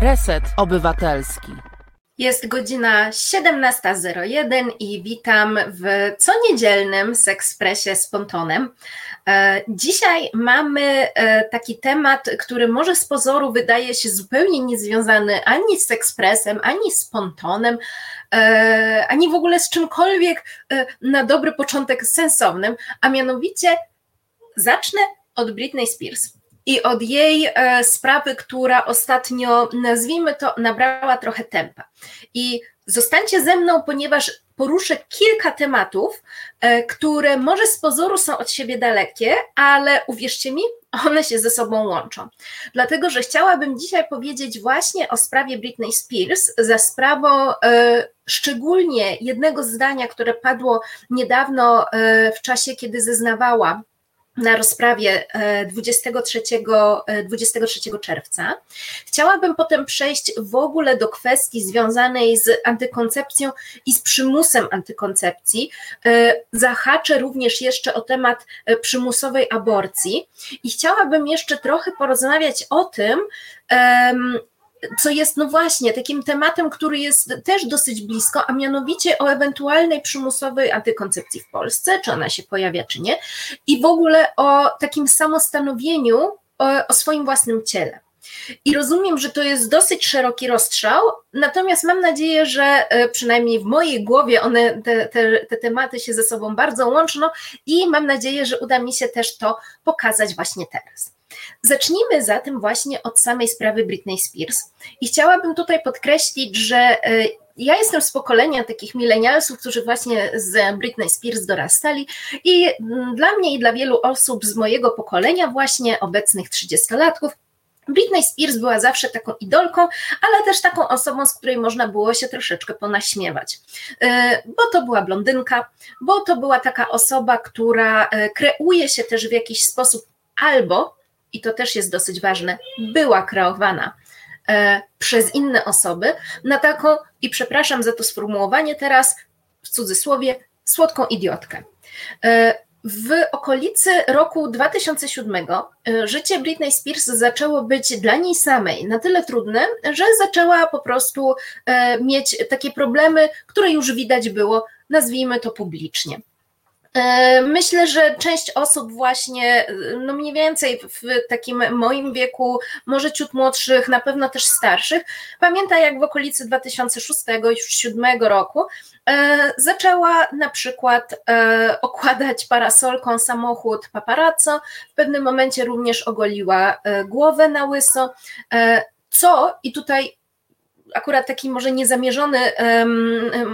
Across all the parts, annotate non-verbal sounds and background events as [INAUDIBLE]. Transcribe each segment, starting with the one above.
Reset Obywatelski. Jest godzina 17.01 i witam w co niedzielnym Sekspresie z Pontonem. E, dzisiaj mamy e, taki temat, który może z pozoru wydaje się zupełnie niezwiązany ani z Ekspresem, ani z Pontonem, e, ani w ogóle z czymkolwiek na dobry początek sensownym, a mianowicie zacznę od Britney Spears i od jej e, sprawy, która ostatnio, nazwijmy to, nabrała trochę tempa. I zostańcie ze mną, ponieważ poruszę kilka tematów, e, które może z pozoru są od siebie dalekie, ale uwierzcie mi, one się ze sobą łączą. Dlatego, że chciałabym dzisiaj powiedzieć właśnie o sprawie Britney Spears, za sprawą e, szczególnie jednego zdania, które padło niedawno w czasie, kiedy zeznawała na rozprawie 23, e, 23 e, czerwca. Chciałabym potem przejść w ogóle do kwestii związanej z antykoncepcją i z przymusem antykoncepcji. E, zahaczę również jeszcze o temat przymusowej aborcji i chciałabym jeszcze trochę porozmawiać o tym, co jest no właśnie takim tematem, który jest też dosyć blisko, a mianowicie o ewentualnej przymusowej antykoncepcji w Polsce, czy ona się pojawia, czy nie, i w ogóle o takim samostanowieniu o, o swoim własnym ciele. I rozumiem, że to jest dosyć szeroki rozstrzał, natomiast mam nadzieję, że e, przynajmniej w mojej głowie one, te, te, te, tematy się ze sobą bardzo łączą i mam nadzieję, że uda mi się też to pokazać właśnie teraz. Zacznijmy zatem właśnie od samej sprawy Britney Spears. I chciałabym tutaj podkreślić, że e, ja jestem z pokolenia takich milenialsów, którzy właśnie z Britney Spears dorastali i mm, dla mnie i dla wielu osób z mojego pokolenia, właśnie obecnych 30-latków, Britney Spears była zawsze taką idolką, ale też taką osobą, z której można było się troszeczkę ponaśmiewać. E, bo to była blondynka, bo to była taka osoba, która e, kreuje się też w jakiś sposób albo i to też jest dosyć ważne, była kreowana e, przez inne osoby na taką, i przepraszam za to sformułowanie teraz, w cudzysłowie, słodką idiotkę. E, w okolicy roku 2007 e, życie Britney Spears zaczęło być dla niej samej na tyle trudne, że zaczęła po prostu mieć takie problemy, które już widać było, nazwijmy to publicznie. E, myślę, że część osób właśnie, no mniej więcej w takim moim wieku, może ciut młodszych, na pewno też starszych, pamięta jak w okolicy 2006, już 2007 roku e, zaczęła na przykład e, okładać parasolką samochód paparazzo, w pewnym momencie również ogoliła głowę na łyso, co, i tutaj akurat taki może niezamierzony,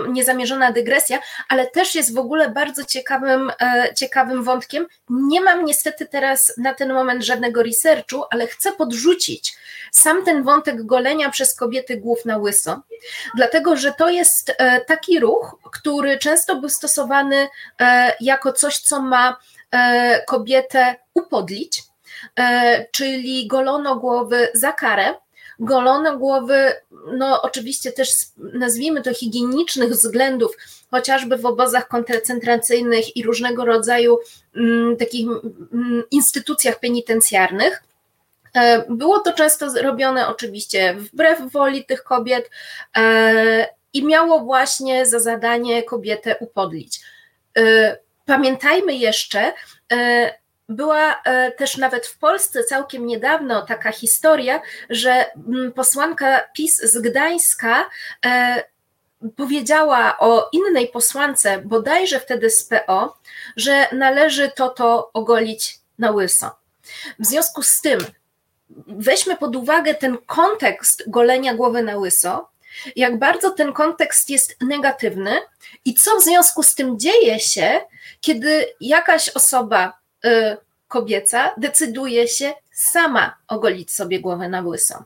niezamierzona dygresja, ale też jest w ogóle bardzo ciekawym, e, ciekawym wątkiem. Nie mam niestety teraz na ten moment żadnego researchu, ale chcę podrzucić sam ten wątek golenia przez kobiety głów na łyso, dlatego że to jest e, taki ruch, który często był stosowany e, jako coś, co ma kobietę upodlić, czyli golono głowy za karę golone głowy, no oczywiście też nazwijmy to higienicznych względów, chociażby w obozach koncentracyjnych i różnego rodzaju mm, takich mm, instytucjach penitencjarnych. E, było to często robione oczywiście wbrew woli tych kobiet e, i miało właśnie za zadanie kobietę upodlić. E, pamiętajmy jeszcze, była e, też nawet w Polsce całkiem niedawno taka historia, że mm, posłanka PiS z Gdańska e, powiedziała o innej posłance, bodajże wtedy z PO, że należy to to ogolić na łyso. W związku z tym weźmy pod uwagę ten kontekst golenia głowy na łyso, jak bardzo ten kontekst jest negatywny i co w związku z tym dzieje się, kiedy jakaś osoba Y, kobieca decyduje się sama ogolić sobie głowę na łyso.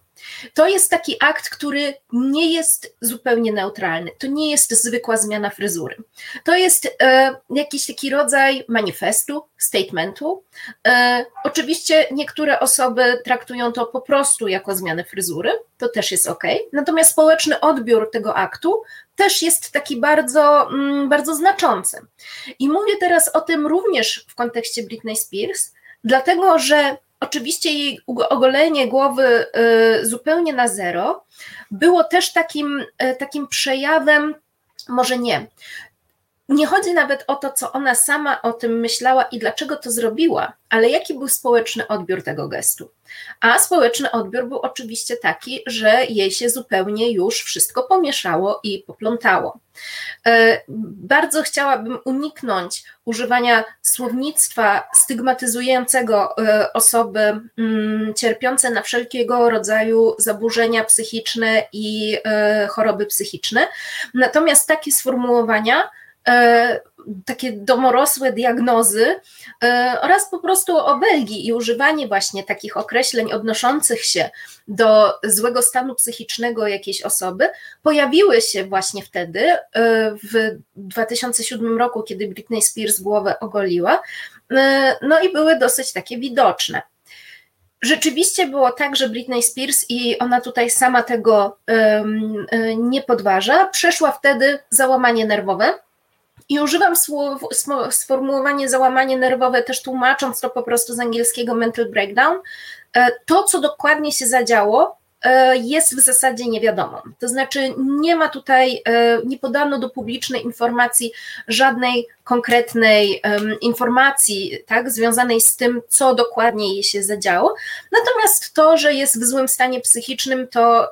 To jest taki akt, który nie jest zupełnie neutralny. To nie jest zwykła zmiana fryzury. To jest e, jakiś taki rodzaj manifestu, statementu. E, oczywiście niektóre osoby traktują to po prostu jako zmianę fryzury, to też jest ok. Natomiast społeczny odbiór tego aktu też jest taki bardzo, mm, bardzo znaczący. I mówię teraz o tym również w kontekście Britney Spears, dlatego że oczywiście jej ogolenie głowy zupełnie na zero było też takim, takim przejawem, może nie, nie chodzi nawet o to, co ona sama o tym myślała i dlaczego to zrobiła, ale jaki był społeczny odbiór tego gestu. A społeczny odbiór był oczywiście taki, że jej się zupełnie już wszystko pomieszało i poplątało. E, bardzo chciałabym uniknąć używania słownictwa stygmatyzującego e, osoby mm, cierpiące na wszelkiego rodzaju zaburzenia psychiczne i e, choroby psychiczne. Natomiast takie sformułowania, takie domorosłe diagnozy e, oraz po prostu obelgi i używanie właśnie takich określeń odnoszących się do złego stanu psychicznego jakiejś osoby pojawiły się właśnie wtedy e, w 2007 roku, kiedy Britney Spears głowę ogoliła, no i były dosyć takie widoczne. Rzeczywiście było tak, że Britney Spears i ona tutaj sama tego nie podważa, przeszła wtedy załamanie nerwowe i używam słów, sformułowanie załamanie nerwowe, też tłumacząc to po prostu z angielskiego mental breakdown. E, to, co dokładnie się zadziało, e, jest w zasadzie niewiadomą. To znaczy, nie ma tutaj, e, nie podano do publicznej informacji żadnej konkretnej informacji, tak, związanej z tym, co dokładnie jej się zadziało. Natomiast to, że jest w złym stanie psychicznym, to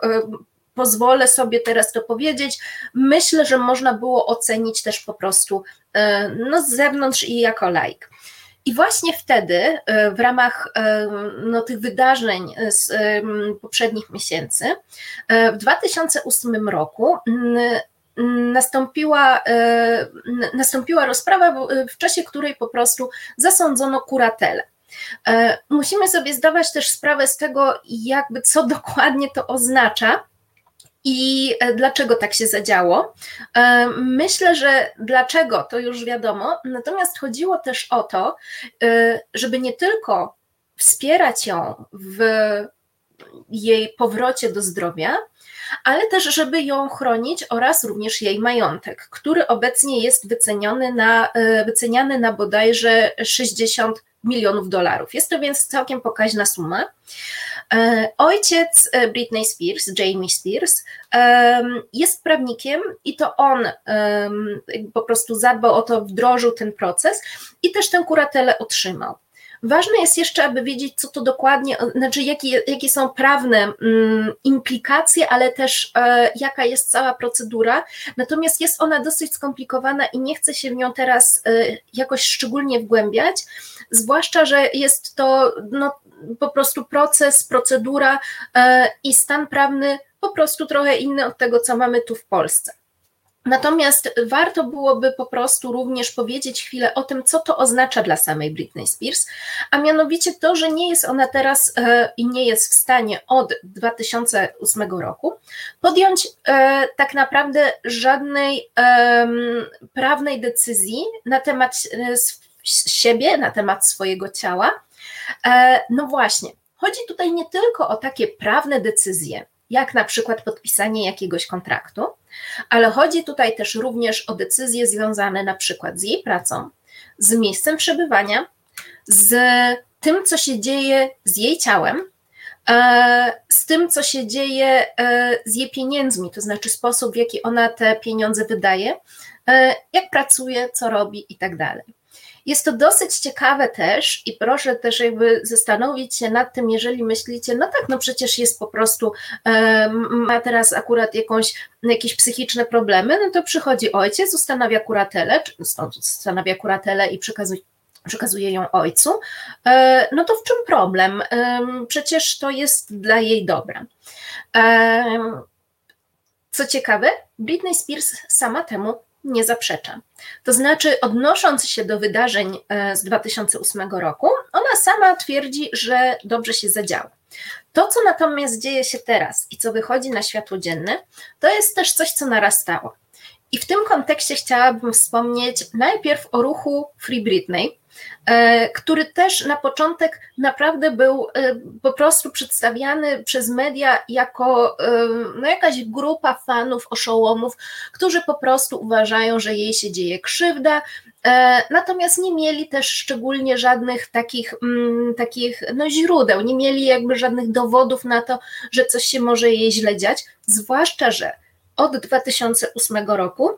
pozwolę sobie teraz to powiedzieć, myślę, że można było ocenić też po prostu e, no, z zewnątrz i jako laik. I właśnie wtedy, e, w ramach e, no, tych wydarzeń z poprzednich miesięcy, w 2008 roku nastąpiła, nastąpiła rozprawa, w czasie której po prostu zasądzono kuratelę. Musimy sobie zdawać też sprawę z tego, jakby co dokładnie to oznacza, i e, dlaczego tak się zadziało? E, myślę, że dlaczego to już wiadomo, natomiast chodziło też o to, e, żeby nie tylko wspierać ją w jej powrocie do zdrowia, ale też, żeby ją chronić oraz również jej majątek, który obecnie jest wyceniony na, wyceniany na bodajże 60 milionów dolarów. Jest to więc całkiem pokaźna suma. E, ojciec e, Britney Spears, Jamie Spears, jest prawnikiem i to on po prostu zadbał o to, wdrożył ten proces i też tę kuratelę otrzymał. Ważne jest jeszcze, aby wiedzieć, co to dokładnie, znaczy jakie, jakie są prawne mm, implikacje, ale też e, jaka jest cała procedura. Natomiast jest ona dosyć skomplikowana i nie chcę się w nią teraz e, jakoś szczególnie wgłębiać, zwłaszcza, że jest to no, po prostu proces, procedura e, i stan prawny po prostu trochę inny od tego, co mamy tu w Polsce. Natomiast warto byłoby po prostu również powiedzieć chwilę o tym, co to oznacza dla samej Britney Spears, a mianowicie to, że nie jest ona teraz e, i nie jest w stanie od 2008 roku podjąć e, tak naprawdę żadnej prawnej decyzji na temat siebie, na temat swojego ciała, no właśnie, chodzi tutaj nie tylko o takie prawne decyzje, jak na przykład podpisanie jakiegoś kontraktu, ale chodzi tutaj też również o decyzje związane na przykład z jej pracą, z miejscem przebywania, z tym, co się dzieje z jej ciałem, e, z tym, co się dzieje e, z jej pieniędzmi, to znaczy sposób, w jaki ona te pieniądze wydaje, jak pracuje, co robi i tak dalej. Jest to dosyć ciekawe też i proszę też jakby zastanowić się nad tym, jeżeli myślicie, no tak, no przecież jest po prostu, ma teraz akurat jakąś, jakieś psychiczne problemy, no to przychodzi ojciec, ustanawia kuratelę, ustanawia kuratelę i przekazuje przekazuje ją ojcu, e, no to w czym problem? Przecież to jest dla jej dobra. Co ciekawe, Britney Spears sama temu nie zaprzecza. To znaczy, odnosząc się do wydarzeń e, z 2008 roku, ona sama twierdzi, że dobrze się zadziało. To, co natomiast dzieje się teraz i co wychodzi na światło dzienne, to jest też coś, co narastało. I w tym kontekście chciałabym wspomnieć najpierw o ruchu Free Britney, który też na początek naprawdę był e, po prostu przedstawiany przez media jako no, jakaś grupa fanów, oszołomów, którzy po prostu uważają, że jej się dzieje krzywda, natomiast nie mieli też szczególnie żadnych takich, mm, takich no, źródeł, nie mieli jakby żadnych dowodów na to, że coś się może jej źle dziać, zwłaszcza, że od 2008 roku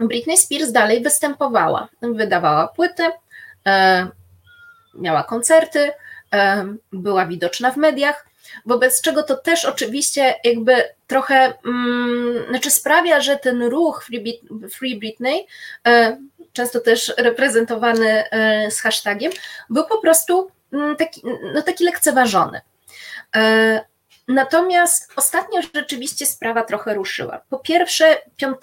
Britney Spears dalej występowała. Wydawała płyty, e, miała koncerty, e, była widoczna w mediach, wobec czego to też oczywiście jakby trochę mm, znaczy sprawia, że ten ruch Free Britney, e, często też reprezentowany z hashtagiem, był po prostu mm, taki, no, taki lekceważony. Natomiast ostatnio rzeczywiście sprawa trochę ruszyła. Po pierwsze, 5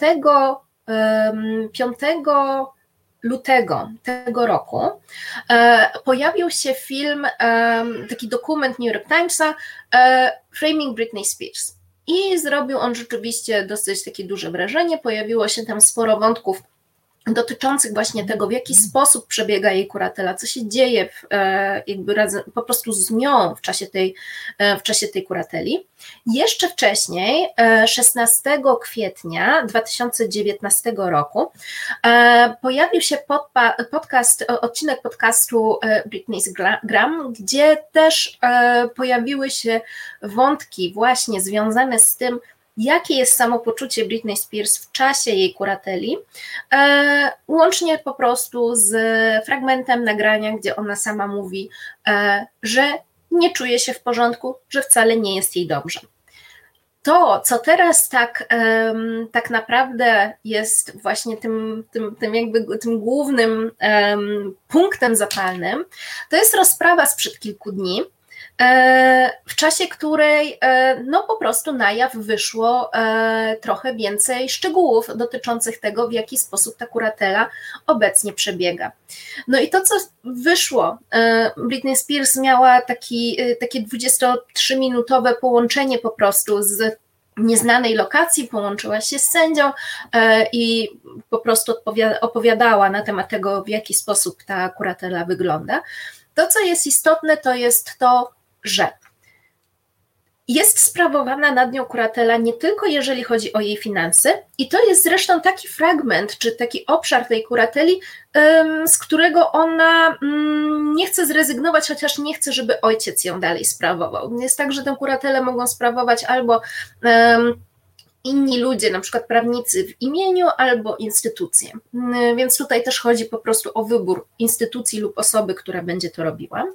5 lutego tego roku e, pojawił się film, taki dokument New York Timesa e, Framing Britney Spears. I zrobił on rzeczywiście dosyć takie duże wrażenie. Pojawiło się tam sporo wątków dotyczących właśnie tego, w jaki sposób przebiega jej kuratela, co się dzieje w, e, jakby razem, po prostu z nią w czasie, tej, e, w czasie tej kurateli. Jeszcze wcześniej, 16 e, kwietnia 2019 roku, pojawił się podcast, odcinek podcastu Britney's Gram, gdzie też pojawiły się wątki właśnie związane z tym, jakie jest samopoczucie Britney Spears w czasie jej kurateli, e, łącznie po prostu z fragmentem nagrania, gdzie ona sama mówi, e, że nie czuje się w porządku, że wcale nie jest jej dobrze. To, co teraz tak, tak naprawdę jest właśnie tym, tym, tym, jakby tym głównym punktem zapalnym, to jest rozprawa sprzed kilku dni, w czasie której e, no po prostu na jaw wyszło e, trochę więcej szczegółów dotyczących tego, w jaki sposób ta kuratela obecnie przebiega. No i to, co wyszło, Britney Spears miała taki, takie 23-minutowe połączenie po prostu z nieznanej lokacji, połączyła się z sędzią i po prostu opowiadała na temat tego, w jaki sposób ta kuratela wygląda. To, co jest istotne, to jest to, że jest sprawowana nad nią kuratela nie tylko jeżeli chodzi o jej finanse, i to jest zresztą taki fragment, czy taki obszar tej kurateli, z którego ona mm, nie chce zrezygnować, chociaż nie chce, żeby ojciec ją dalej sprawował. Jest tak, że tę kuratelę mogą sprawować albo inni ludzie, na przykład prawnicy w imieniu albo instytucje. Więc tutaj też chodzi po prostu o wybór instytucji lub osoby, która będzie to robiła.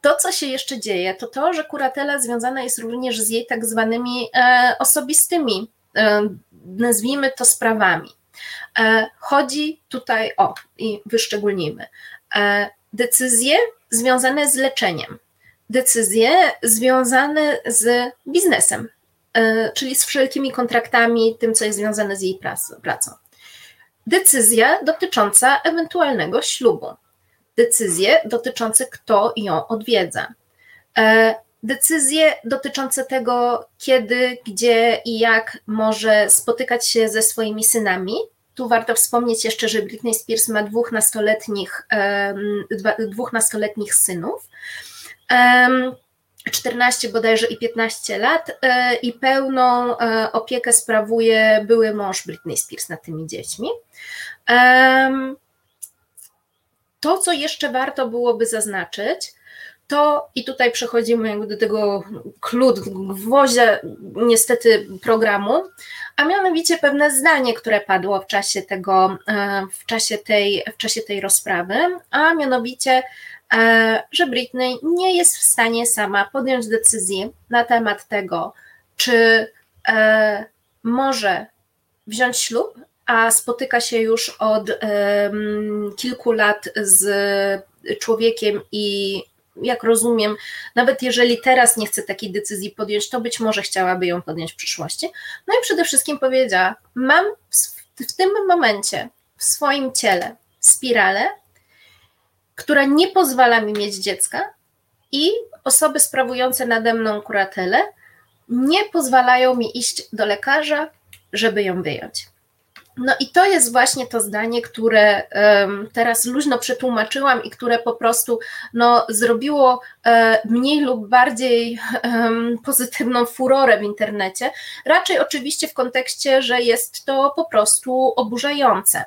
To, co się jeszcze dzieje, to to, że kuratela związana jest również z jej tak zwanymi e, osobistymi, e, nazwijmy to sprawami. E, chodzi tutaj o, i wyszczególnimy, e, decyzje związane z leczeniem, decyzje związane z biznesem, czyli z wszelkimi kontraktami, tym, co jest związane z jej pracą. Decyzja dotycząca ewentualnego ślubu decyzje dotyczące kto ją odwiedza. E, decyzje dotyczące tego, kiedy, gdzie i jak może spotykać się ze swoimi synami. Tu warto wspomnieć jeszcze, że Britney Spears ma dwóch nastoletnich, dwóch nastoletnich synów. 14 bodajże i 15 lat e, i pełną e, opiekę sprawuje były mąż Britney Spears nad tymi dziećmi. To, co jeszcze warto byłoby zaznaczyć, to i tutaj przechodzimy jakby do tego klucz, gwoździa niestety programu, a mianowicie pewne zdanie, które padło w czasie tego, e, w czasie tej, w czasie tej rozprawy, a mianowicie, e, że Britney nie jest w stanie sama podjąć decyzji na temat tego, czy e, może wziąć ślub a spotyka się już od um, kilku lat z człowiekiem i jak rozumiem, nawet jeżeli teraz nie chce takiej decyzji podjąć, to być może chciałaby ją podjąć w przyszłości. No i przede wszystkim powiedziała: Mam w, tym momencie w swoim ciele spiralę, która nie pozwala mi mieć dziecka, i osoby sprawujące nade mną kuratelę nie pozwalają mi iść do lekarza, żeby ją wyjąć. No i to jest właśnie to zdanie, które teraz luźno przetłumaczyłam i które po prostu no, zrobiło e, mniej lub bardziej pozytywną furorę w internecie. Raczej oczywiście w kontekście, że jest to po prostu oburzające.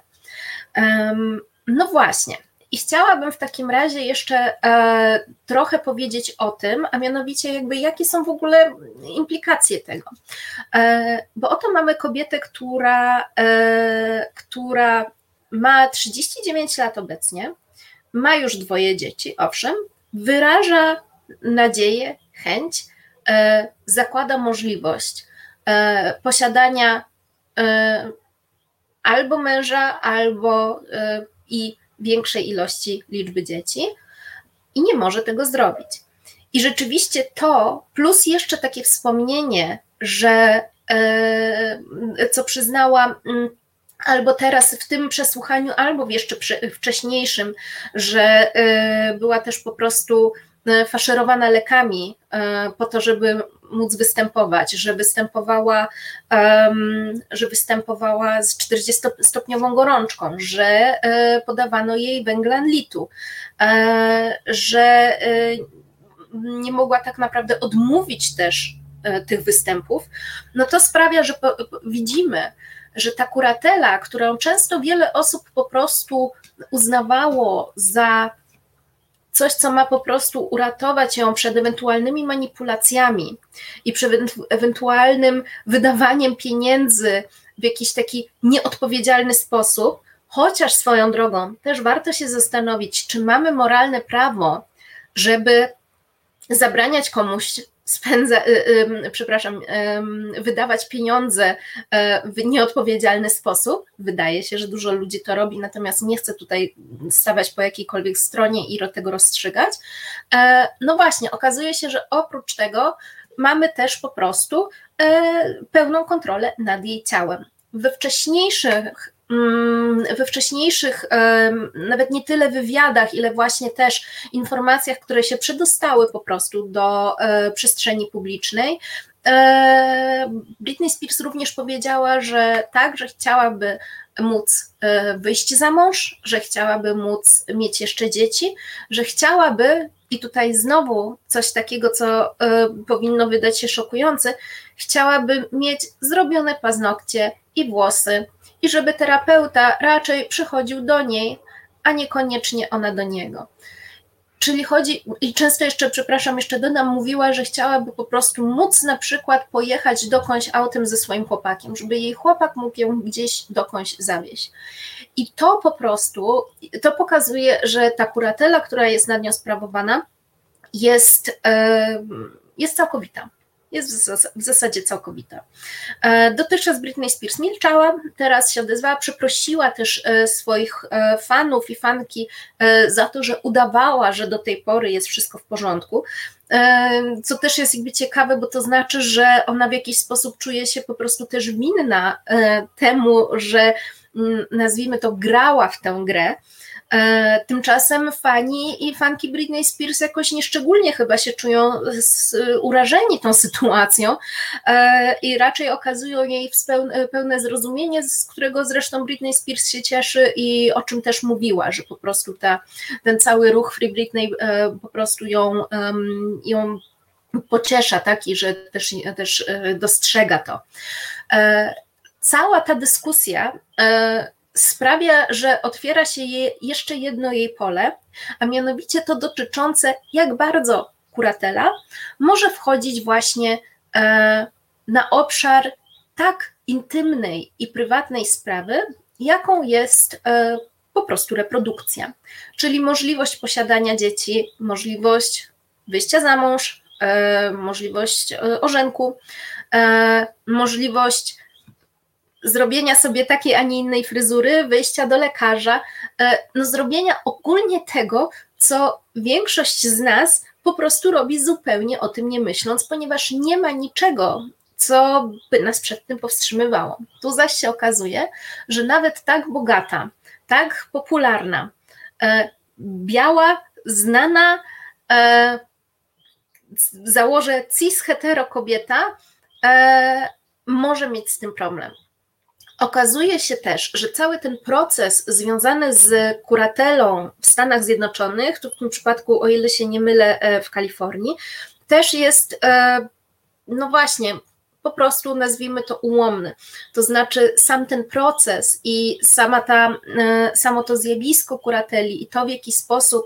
No właśnie. I chciałabym w takim razie jeszcze e, trochę powiedzieć o tym, a mianowicie jakby jakie są w ogóle implikacje tego. E, bo oto mamy kobietę, która, e, która ma 39 lat obecnie, ma już dwoje dzieci, owszem, wyraża nadzieję, chęć, e, zakłada możliwość e, posiadania e, albo męża, albo i większej ilości liczby dzieci i nie może tego zrobić. I rzeczywiście to, plus jeszcze takie wspomnienie, że e, co przyznałam mm, albo teraz w tym przesłuchaniu, albo w jeszcze wcześniejszym, że e, była też po prostu e, faszerowana lekami po to, żeby móc występować, że występowała, że występowała z 40-stopniową gorączką, że e, podawano jej węglanlitu, e, że e, nie mogła tak naprawdę odmówić też tych występów, no to sprawia, że widzimy, że ta kuratela, którą często wiele osób po prostu uznawało za coś, co ma po prostu uratować ją przed ewentualnymi manipulacjami i przed ewentualnym wydawaniem pieniędzy w jakiś taki nieodpowiedzialny sposób, chociaż swoją drogą też warto się zastanowić, czy mamy moralne prawo, żeby zabraniać komuś spędza, y, przepraszam, wydawać pieniądze w nieodpowiedzialny sposób. Wydaje się, że dużo ludzi to robi, natomiast nie chcę tutaj stawać po jakiejkolwiek stronie i tego rozstrzygać. E, no właśnie, okazuje się, że oprócz tego mamy też po prostu e, pełną kontrolę nad jej ciałem. We wcześniejszych we wcześniejszych, nawet nie tyle wywiadach, ile właśnie też informacjach, które się przedostały po prostu do e, przestrzeni publicznej, e, Britney Spears również powiedziała, że tak, że chciałaby móc e, wyjść za mąż, że chciałaby móc mieć jeszcze dzieci, że chciałaby, i tutaj znowu coś takiego, co powinno wydać się szokujące, chciałaby mieć zrobione paznokcie i włosy i żeby terapeuta raczej przychodził do niej, a niekoniecznie ona do niego. Czyli chodzi, i często jeszcze, przepraszam, jeszcze dodam, mówiła, że chciałaby po prostu móc na przykład pojechać dokądś autem ze swoim chłopakiem, żeby jej chłopak mógł ją gdzieś dokądś zawieźć. I to po prostu, to pokazuje, że ta kuratela, która jest nad nią sprawowana, jest, jest całkowita jest w zasadzie całkowita. E, dotychczas Britney Spears milczała, teraz się odezwała, przeprosiła też e, swoich e, fanów i fanki za to, że udawała, że do tej pory jest wszystko w porządku. Co też jest jakby ciekawe, bo to znaczy, że ona w jakiś sposób czuje się po prostu też winna temu, że mm, nazwijmy to grała w tę grę. E, tymczasem fani i fanki Britney Spears jakoś nieszczególnie chyba się czują urażeni tą sytuacją e, i raczej okazują jej pełne zrozumienie, z którego zresztą Britney Spears się cieszy i o czym też mówiła, że po prostu ta, ten cały ruch Free Britney e, po prostu ją, ją pociesza, tak, i że też, też dostrzega to. Cała ta dyskusja sprawia, że otwiera się je, jeszcze jedno jej pole, a mianowicie to dotyczące, jak bardzo kuratela może wchodzić właśnie e, na obszar tak intymnej i prywatnej sprawy, jaką jest e, po prostu reprodukcja, czyli możliwość posiadania dzieci, możliwość wyjścia za mąż, e, możliwość e, ożenku, e, możliwość zrobienia sobie takiej, a nie innej fryzury, wyjścia do lekarza, e, no zrobienia ogólnie tego, co większość z nas po prostu robi zupełnie o tym nie myśląc, ponieważ nie ma niczego, co by nas przed tym powstrzymywało. Tu zaś się okazuje, że nawet tak bogata, tak popularna, e, biała, znana, e, założę cis hetero kobieta, może mieć z tym problem. Okazuje się też, że cały ten proces związany z kuratelą w Stanach Zjednoczonych, tu w tym przypadku, o ile się nie mylę, e, w Kalifornii, też jest, e, no właśnie, po prostu nazwijmy to ułomny. To znaczy sam ten proces i sama ta, e, samo to zjawisko kurateli i to, w jaki sposób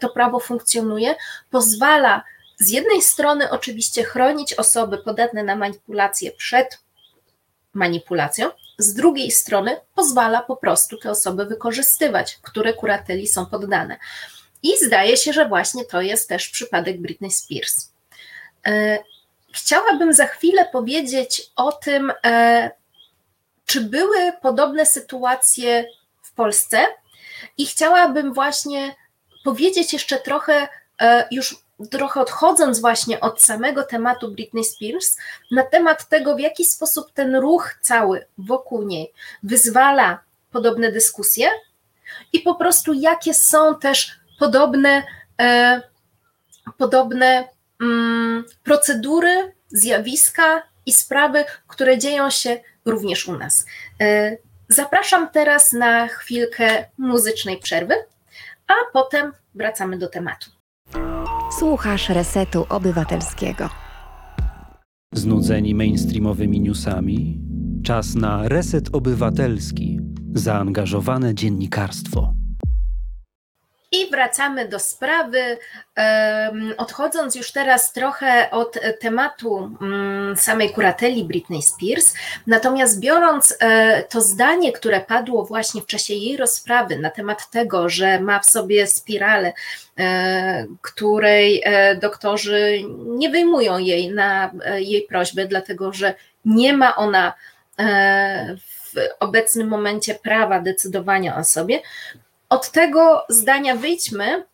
to prawo funkcjonuje, pozwala z jednej strony oczywiście chronić osoby podatne na manipulacje przed manipulacją, z drugiej strony pozwala po prostu te osoby wykorzystywać, które kurateli są poddane. I zdaje się, że właśnie to jest też przypadek Britney Spears. E, chciałabym za chwilę powiedzieć o tym, e, czy były podobne sytuacje w Polsce, i chciałabym właśnie powiedzieć jeszcze trochę e, już trochę odchodząc właśnie od samego tematu Britney Spears, na temat tego, w jaki sposób ten ruch cały wokół niej wyzwala podobne dyskusje i po prostu jakie są też podobne, e, podobne mm, procedury, zjawiska i sprawy, które dzieją się również u nas. E, zapraszam teraz na chwilkę muzycznej przerwy, a potem wracamy do tematu. Słuchasz Resetu Obywatelskiego. Znudzeni mainstreamowymi newsami? Czas na Reset Obywatelski. Zaangażowane dziennikarstwo. I wracamy do sprawy, odchodząc już teraz trochę od tematu mm, samej kurateli Britney Spears, natomiast biorąc e, to zdanie, które padło właśnie w czasie jej rozprawy na temat tego, że ma w sobie spiralę, e, której e, doktorzy nie wyjmują jej na jej prośbę, dlatego że nie ma ona w obecnym momencie prawa decydowania o sobie, od tego zdania wyjdźmy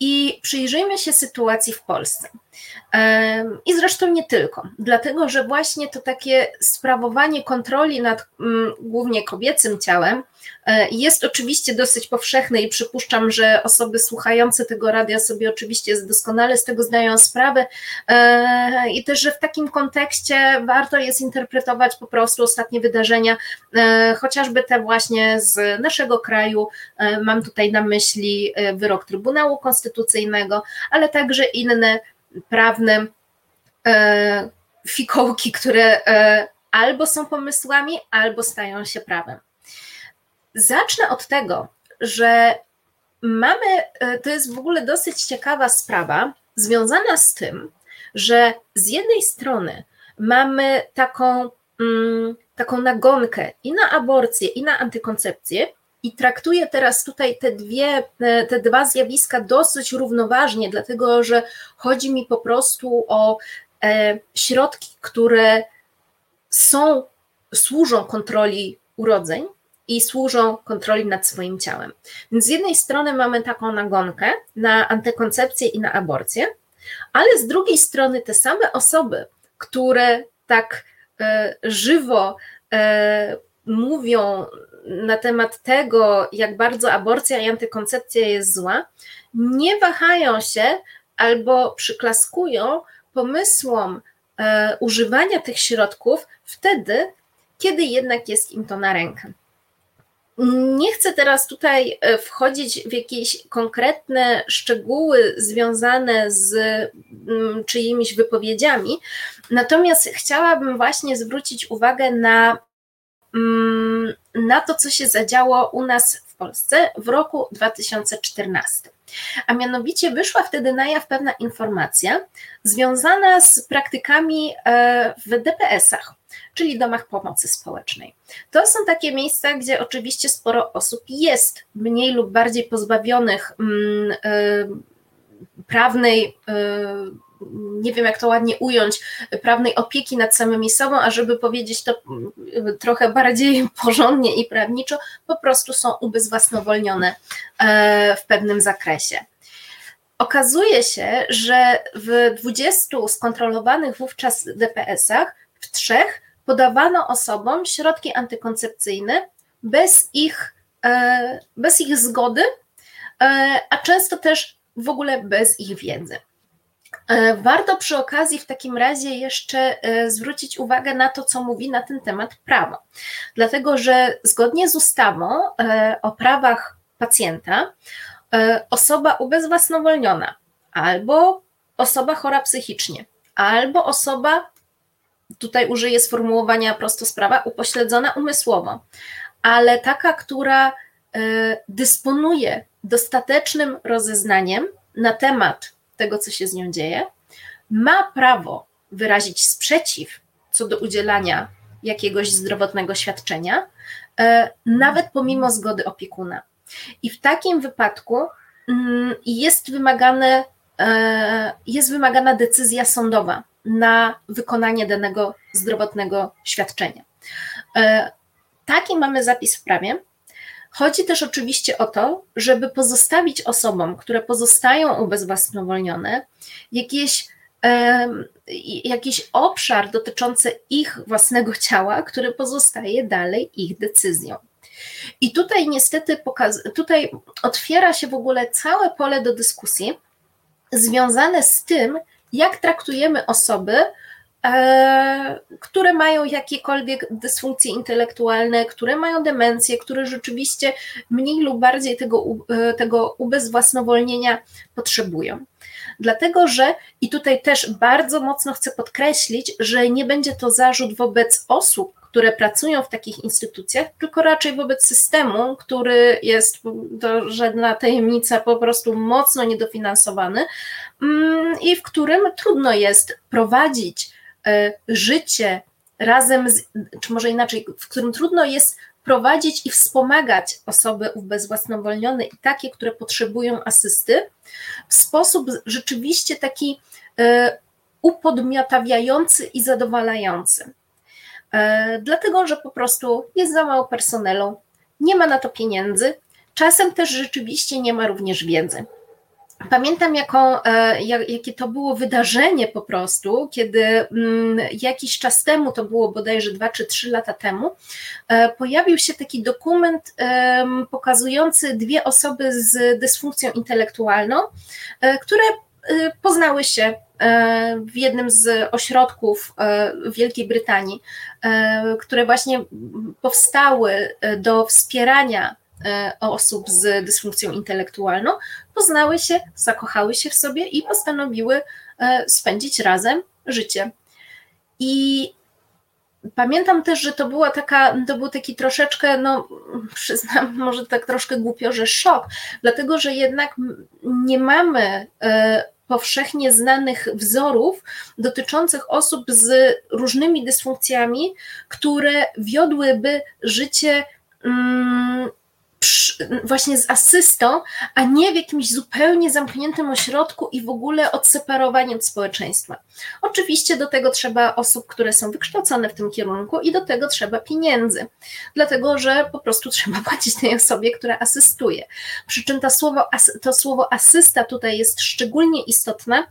i przyjrzyjmy się sytuacji w Polsce. I zresztą nie tylko, dlatego że właśnie to takie sprawowanie kontroli nad mm, głównie kobiecym ciałem jest oczywiście dosyć powszechne i przypuszczam, że osoby słuchające tego radia sobie oczywiście doskonale z tego zdają sprawę e, i też, że w takim kontekście warto jest interpretować po prostu ostatnie wydarzenia, e, chociażby te właśnie z naszego kraju, mam tutaj na myśli wyrok Trybunału Konstytucyjnego, ale także inne prawne e, fikołki, które e, albo są pomysłami, albo stają się prawem. Zacznę od tego, że mamy, e, to jest w ogóle dosyć ciekawa sprawa, związana z tym, że z jednej strony mamy taką, mm, taką nagonkę i na aborcję, i na antykoncepcję, i traktuję teraz tutaj te, dwie, e, te dwa zjawiska dosyć równoważnie, dlatego że chodzi mi po prostu o e, środki, które są, służą kontroli urodzeń i służą kontroli nad swoim ciałem. Więc z jednej strony mamy taką nagonkę na antykoncepcję i na aborcję, ale z drugiej strony te same osoby, które tak e, żywo mówią na temat tego, jak bardzo aborcja i antykoncepcja jest zła, nie wahają się albo przyklaskują pomysłom e, używania tych środków wtedy, kiedy jednak jest im to na rękę. Nie chcę teraz tutaj e, wchodzić w jakieś konkretne szczegóły związane z mm, czyimiś wypowiedziami, natomiast chciałabym właśnie zwrócić uwagę na Mm, na to, co się zadziało u nas w Polsce w roku 2014. A mianowicie wyszła wtedy na jaw pewna informacja związana z praktykami e, w DPS-ach, czyli domach pomocy społecznej. To są takie miejsca, gdzie oczywiście sporo osób jest mniej lub bardziej pozbawionych mm, e, prawnej e, nie wiem jak to ładnie ująć, prawnej opieki nad samymi sobą, a żeby powiedzieć to mm, trochę bardziej [LAUGHS] porządnie i prawniczo, po prostu są ubezwłasnowolnione e, w pewnym zakresie. Okazuje się, że w 20 skontrolowanych wówczas DPS-ach, w trzech podawano osobom środki antykoncepcyjne bez ich, e, bez ich zgody, e, a często też w ogóle bez ich wiedzy. E, warto przy okazji w takim razie jeszcze zwrócić uwagę na to, co mówi na ten temat prawo, dlatego że zgodnie z ustawą o prawach pacjenta, osoba ubezwłasnowolniona albo osoba chora psychicznie, albo osoba, tutaj użyję sformułowania prosto sprawa, upośledzona umysłowo, ale taka, która dysponuje dostatecznym rozeznaniem na temat tego, co się z nią dzieje, ma prawo wyrazić sprzeciw co do udzielania jakiegoś zdrowotnego świadczenia, e, nawet pomimo zgody opiekuna. I w takim wypadku mm, jest, wymagane, e, jest wymagana decyzja sądowa na wykonanie danego zdrowotnego świadczenia. E, taki mamy zapis w prawie. Chodzi też oczywiście o to, żeby pozostawić osobom, które pozostają ubezwłasnowolnione, jakieś, jakiś obszar dotyczący ich własnego ciała, który pozostaje dalej ich decyzją. I tutaj niestety tutaj otwiera się w ogóle całe pole do dyskusji związane z tym, jak traktujemy osoby, E, które mają jakiekolwiek dysfunkcje intelektualne, które mają demencję, które rzeczywiście mniej lub bardziej tego, e, tego ubezwłasnowolnienia potrzebują. Dlatego, że i tutaj też bardzo mocno chcę podkreślić, że nie będzie to zarzut wobec osób, które pracują w takich instytucjach, tylko raczej wobec systemu, który jest, to żadna tajemnica, po prostu mocno niedofinansowany mm, i w którym trudno jest prowadzić E, życie razem, z, czy może inaczej, w którym trudno jest prowadzić i wspomagać osoby ubezwłasnowolnione i takie, które potrzebują asysty, w sposób rzeczywiście taki e, upodmiotawiający i zadowalający. E, dlatego, że po prostu jest za mało personelu, nie ma na to pieniędzy, czasem też rzeczywiście nie ma również wiedzy. Pamiętam, jaką, e, jakie to było wydarzenie po prostu, kiedy mm, jakiś czas temu, to było bodajże dwa czy trzy lata temu, e, pojawił się taki dokument pokazujący dwie osoby z dysfunkcją intelektualną, które poznały się w jednym z ośrodków w Wielkiej Brytanii, które właśnie powstały do wspierania E, osób z dysfunkcją intelektualną poznały się, zakochały się w sobie i postanowiły e, spędzić razem życie. I pamiętam też, że to była taka, to był taki troszeczkę, no przyznam, może tak troszkę głupio, że szok, dlatego że jednak nie mamy e, powszechnie znanych wzorów dotyczących osób z różnymi dysfunkcjami, które wiodłyby życie mm, właśnie z asystą, a nie w jakimś zupełnie zamkniętym ośrodku i w ogóle odseparowanie od społeczeństwa. Oczywiście do tego trzeba osób, które są wykształcone w tym kierunku i do tego trzeba pieniędzy, dlatego że po prostu [LAUGHS] trzeba płacić tej osobie, która asystuje. Przy czym to słowo, to słowo asysta tutaj jest szczególnie istotne,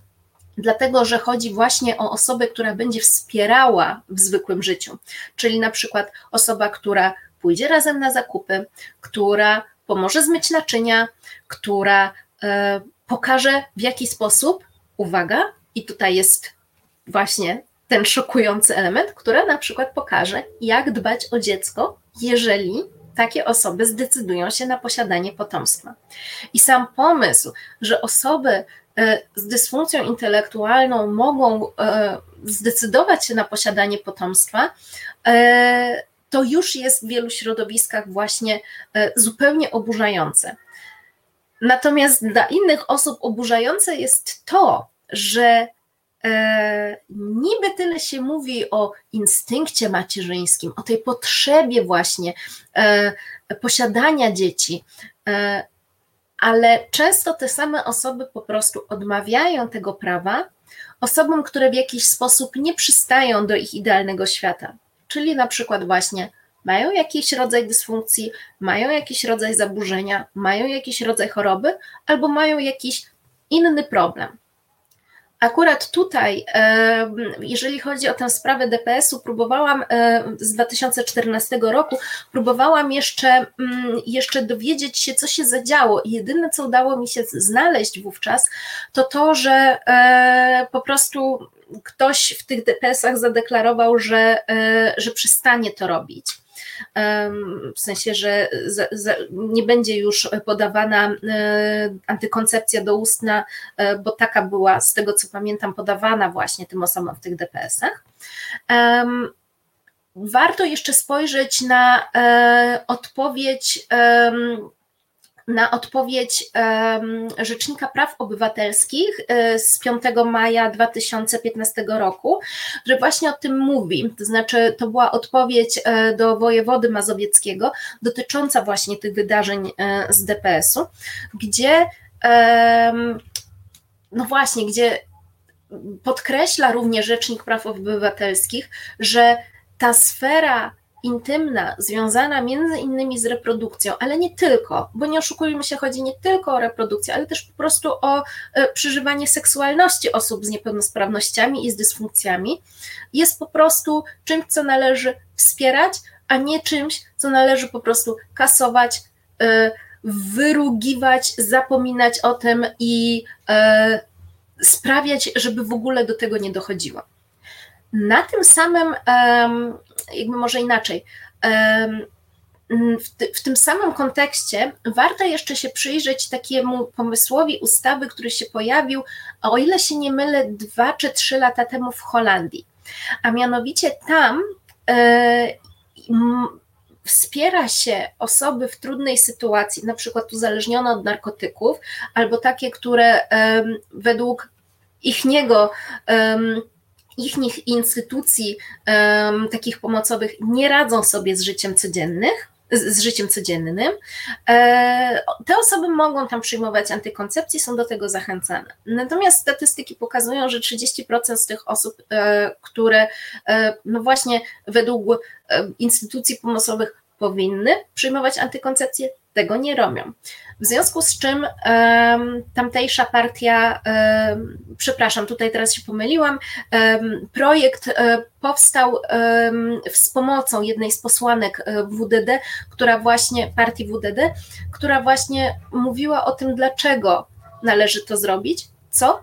dlatego że chodzi właśnie o osobę, która będzie wspierała w zwykłym życiu, czyli na przykład osoba, która pójdzie razem na zakupy, która pomoże zmyć naczynia, która e, pokaże w jaki sposób, uwaga, i tutaj jest właśnie ten szokujący element, która na przykład pokaże, jak dbać o dziecko, jeżeli takie osoby zdecydują się na posiadanie potomstwa. I sam pomysł, że osoby e, z dysfunkcją intelektualną mogą e, zdecydować się na posiadanie potomstwa, to już jest w wielu środowiskach właśnie e, zupełnie oburzające. Natomiast dla innych osób oburzające jest to, że e, niby tyle się mówi o instynkcie macierzyńskim, o tej potrzebie właśnie e, posiadania dzieci, e, ale często te same osoby po prostu odmawiają tego prawa osobom, które w jakiś sposób nie przystają do ich idealnego świata czyli na przykład właśnie mają jakiś rodzaj dysfunkcji, mają jakiś rodzaj zaburzenia, mają jakiś rodzaj choroby albo mają jakiś inny problem. Akurat tutaj, jeżeli chodzi o tę sprawę DPS-u, próbowałam z 2014 roku, próbowałam jeszcze, mm, jeszcze dowiedzieć się, co się zadziało. Jedyne, co udało mi się znaleźć wówczas, to to, że po prostu ktoś w tych DPS-ach zadeklarował, że, że przestanie to robić w sensie, że nie będzie już podawana e, antykoncepcja doustna, e, bo taka była, z tego co pamiętam, podawana właśnie tym osobom w tych DPS-ach. Warto jeszcze spojrzeć na e, odpowiedź na odpowiedź Rzecznika Praw Obywatelskich e, z 5 maja 2015 roku, który właśnie o tym mówi. To znaczy, to była odpowiedź e, do wojewody mazowieckiego dotycząca właśnie tych wydarzeń e, z DPS-u, gdzie no właśnie, gdzie podkreśla również Rzecznik Praw Obywatelskich, że ta sfera intymna, związana między innymi z reprodukcją, ale nie tylko, bo nie oszukujmy się, chodzi nie tylko o reprodukcję, ale też po prostu o e, przeżywanie seksualności osób z niepełnosprawnościami i z dysfunkcjami, jest po prostu czymś, co należy wspierać, a nie czymś, co należy po prostu kasować, e, wyrugiwać, zapominać o tym i e, sprawiać, żeby w ogóle do tego nie dochodziło. Na tym samym, jakby może inaczej, w, w, tym samym kontekście warto jeszcze się przyjrzeć takiemu pomysłowi ustawy, który się pojawił, o ile się nie mylę, dwa czy trzy lata temu w Holandii. A mianowicie tam e, wspiera się osoby w trudnej sytuacji, na przykład uzależnione od narkotyków, albo takie, które według ich niego ich instytucji um, takich pomocowych nie radzą sobie z życiem codziennych, z, z życiem codziennym. E, te osoby mogą tam przyjmować antykoncepcję, są do tego zachęcane. Natomiast statystyki pokazują, że 30% z tych osób, e, które e, no właśnie według e, instytucji pomocowych powinny przyjmować antykoncepcję, tego nie robią. W związku z czym um, tamtejsza partia, um, przepraszam, tutaj teraz się pomyliłam, um, projekt e, powstał z pomocą jednej z posłanek e, WDD, która właśnie, partii WDD, która właśnie mówiła o tym, dlaczego należy to zrobić, co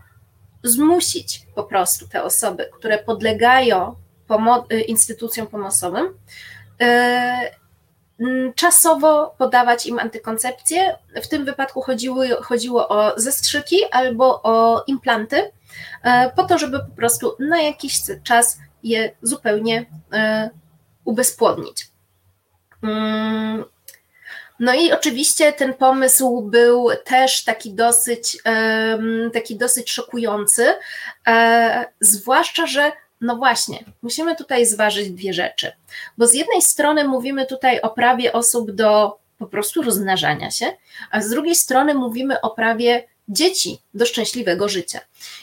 zmusić po prostu te osoby, które podlegają pomo e, instytucjom pomocowym, czasowo podawać im antykoncepcję. W tym wypadku chodziło, chodziło o zastrzyki albo o implanty, e, po to, żeby po prostu na jakiś czas je zupełnie e, ubezpłodnić. Mm, no i oczywiście ten pomysł był też taki dosyć, taki dosyć szokujący, e, zwłaszcza, że no właśnie, musimy tutaj zważyć dwie rzeczy, bo z jednej strony mówimy tutaj o prawie osób do po prostu rozmnażania się, a z drugiej strony mówimy o prawie dzieci do szczęśliwego życia.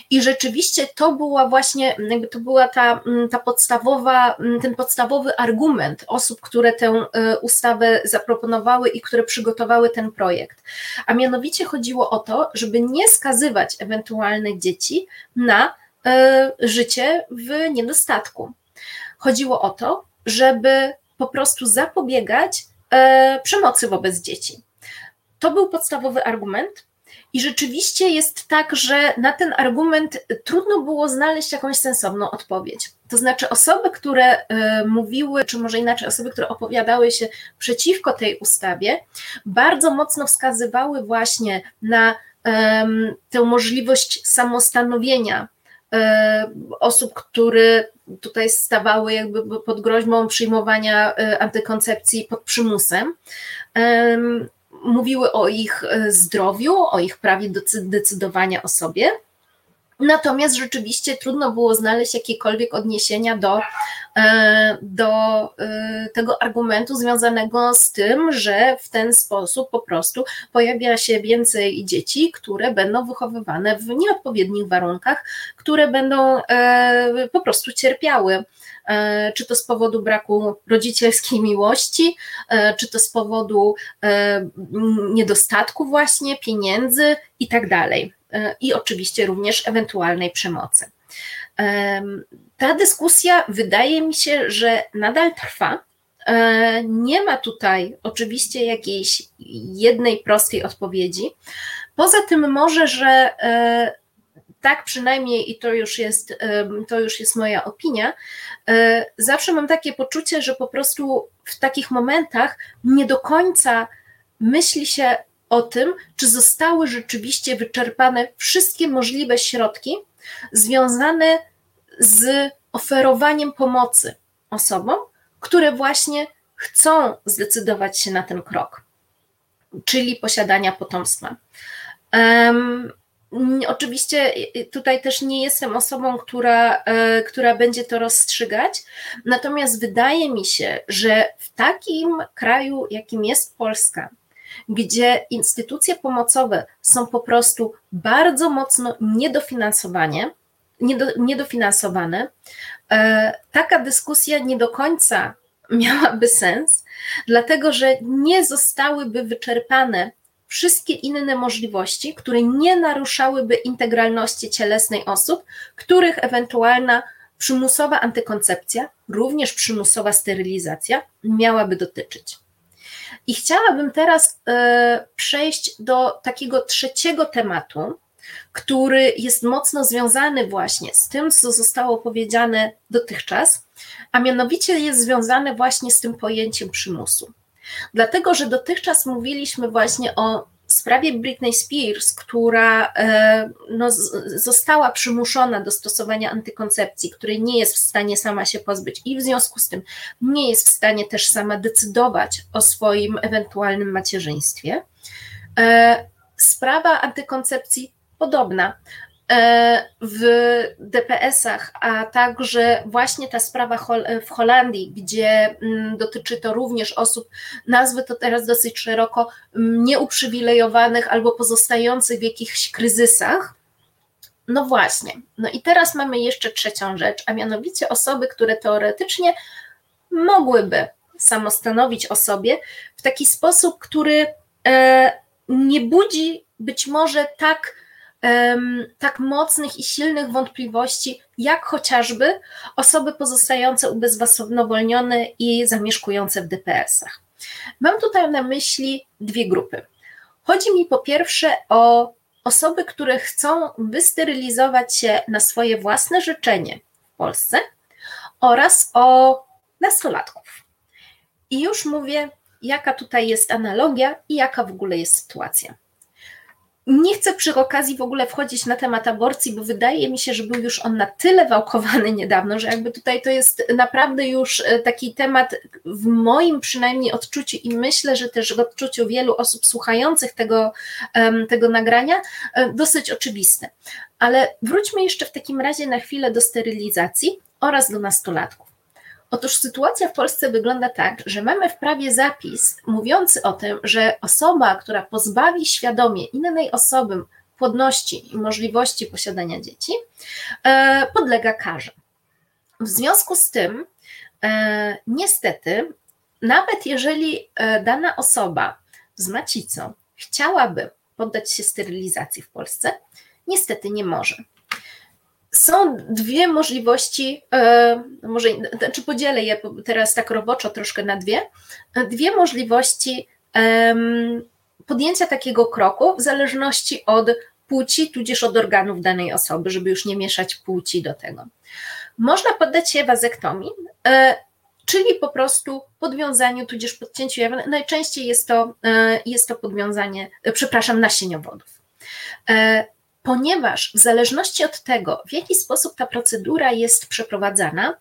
I rzeczywiście to była właśnie, jakby to była ta, mm, ta podstawowa, mm, ten podstawowy argument osób, które tę e, ustawę zaproponowały i które przygotowały ten projekt. A mianowicie chodziło o to, żeby nie skazywać ewentualnych dzieci na życie w niedostatku. Chodziło o to, żeby po prostu zapobiegać e, przemocy wobec dzieci. To był podstawowy argument. I rzeczywiście jest tak, że na ten argument trudno było znaleźć jakąś sensowną odpowiedź. To znaczy, osoby, które e, mówiły, czy może inaczej, osoby, które opowiadały się przeciwko tej ustawie, bardzo mocno wskazywały właśnie na tę możliwość samostanowienia E, osób, które tutaj stawały jakby pod groźbą przyjmowania e, antykoncepcji pod przymusem. Mówiły o ich e, zdrowiu, o ich prawie do decydowania o sobie. Natomiast rzeczywiście trudno było znaleźć jakiekolwiek odniesienia do, e, do e, tego argumentu związanego z tym, że w ten sposób po prostu pojawia się więcej dzieci, które będą wychowywane w nieodpowiednich warunkach, które będą e, po prostu cierpiały czy to z powodu braku rodzicielskiej miłości, czy to z powodu niedostatku właśnie pieniędzy i tak dalej. I oczywiście również ewentualnej przemocy. Ta dyskusja wydaje mi się, że nadal trwa. Nie ma tutaj oczywiście jakiejś jednej prostej odpowiedzi. Poza tym może, że tak przynajmniej i to już jest, to już jest moja opinia, e, zawsze mam takie poczucie, że po prostu w takich momentach nie do końca myśli się o tym, czy zostały rzeczywiście wyczerpane wszystkie możliwe środki związane z oferowaniem pomocy osobom, które właśnie chcą zdecydować się na ten krok, czyli posiadania potomstwa. Oczywiście tutaj też nie jestem osobą, która, e, która będzie to rozstrzygać, natomiast wydaje mi się, że w takim kraju, jakim jest Polska, gdzie instytucje pomocowe są po prostu bardzo mocno niedofinansowanie, niedofinansowane, e, taka dyskusja nie do końca [LAUGHS] miałaby sens, dlatego że nie zostałyby wyczerpane wszystkie inne możliwości, które nie naruszałyby integralności cielesnej osób, których ewentualna przymusowa antykoncepcja, również przymusowa sterylizacja miałaby dotyczyć. I chciałabym teraz y, przejść do takiego trzeciego tematu, który jest mocno związany właśnie z tym, co zostało powiedziane dotychczas, a mianowicie jest związany właśnie z tym pojęciem przymusu. Dlatego, że dotychczas mówiliśmy właśnie o sprawie Britney Spears, która e, no, została przymuszona do stosowania antykoncepcji, której nie jest w stanie sama się pozbyć i w związku z tym nie jest w stanie też sama decydować o swoim ewentualnym macierzyństwie. E, sprawa antykoncepcji podobna. E, w DPS-ach, a także właśnie ta sprawa w Holandii, gdzie mm, dotyczy to również osób, nazwy to teraz dosyć szeroko, mm, nieuprzywilejowanych albo pozostających w jakichś kryzysach. No właśnie. No i teraz mamy jeszcze trzecią rzecz, a mianowicie osoby, które teoretycznie mogłyby samostanowić o sobie w taki sposób, który e, nie budzi być może tak tak mocnych i silnych wątpliwości, jak chociażby osoby pozostające ubezwłasnowolnione i zamieszkujące w DPS-ach. Mam tutaj na myśli dwie grupy. Chodzi mi po pierwsze o osoby, które chcą wysterylizować się na swoje własne życzenie w Polsce oraz o nastolatków. I już mówię, jaka tutaj jest analogia i jaka w ogóle jest sytuacja. Nie chcę przy okazji w ogóle wchodzić na temat aborcji, bo wydaje mi się, że był już on na tyle wałkowany niedawno, że jakby tutaj to jest naprawdę już e, taki temat w moim przynajmniej odczuciu i myślę, że też w odczuciu wielu osób słuchających tego, tego nagrania e, dosyć oczywiste. Ale wróćmy jeszcze w takim razie na chwilę do sterylizacji oraz do nastolatków. Otóż sytuacja w Polsce wygląda tak, że mamy w prawie zapis mówiący o tym, że osoba, która pozbawi świadomie innej osoby płodności i możliwości posiadania dzieci, e, podlega karze. W związku z tym, e, niestety, nawet jeżeli e, dana osoba z macicą chciałaby poddać się sterylizacji w Polsce, niestety nie może są dwie możliwości, e, może znaczy podzielę je teraz tak roboczo troszkę na dwie. Dwie możliwości podjęcia takiego kroku w zależności od płci, tudzież od organów danej osoby, żeby już nie mieszać płci do tego. Można poddać się wazektomii, e, czyli po prostu podwiązaniu, tudzież podcięciu Najczęściej jest to, e, jest to podwiązanie, przepraszam, nasieniowodów ponieważ w zależności od tego, w jaki sposób ta procedura jest przeprowadzana,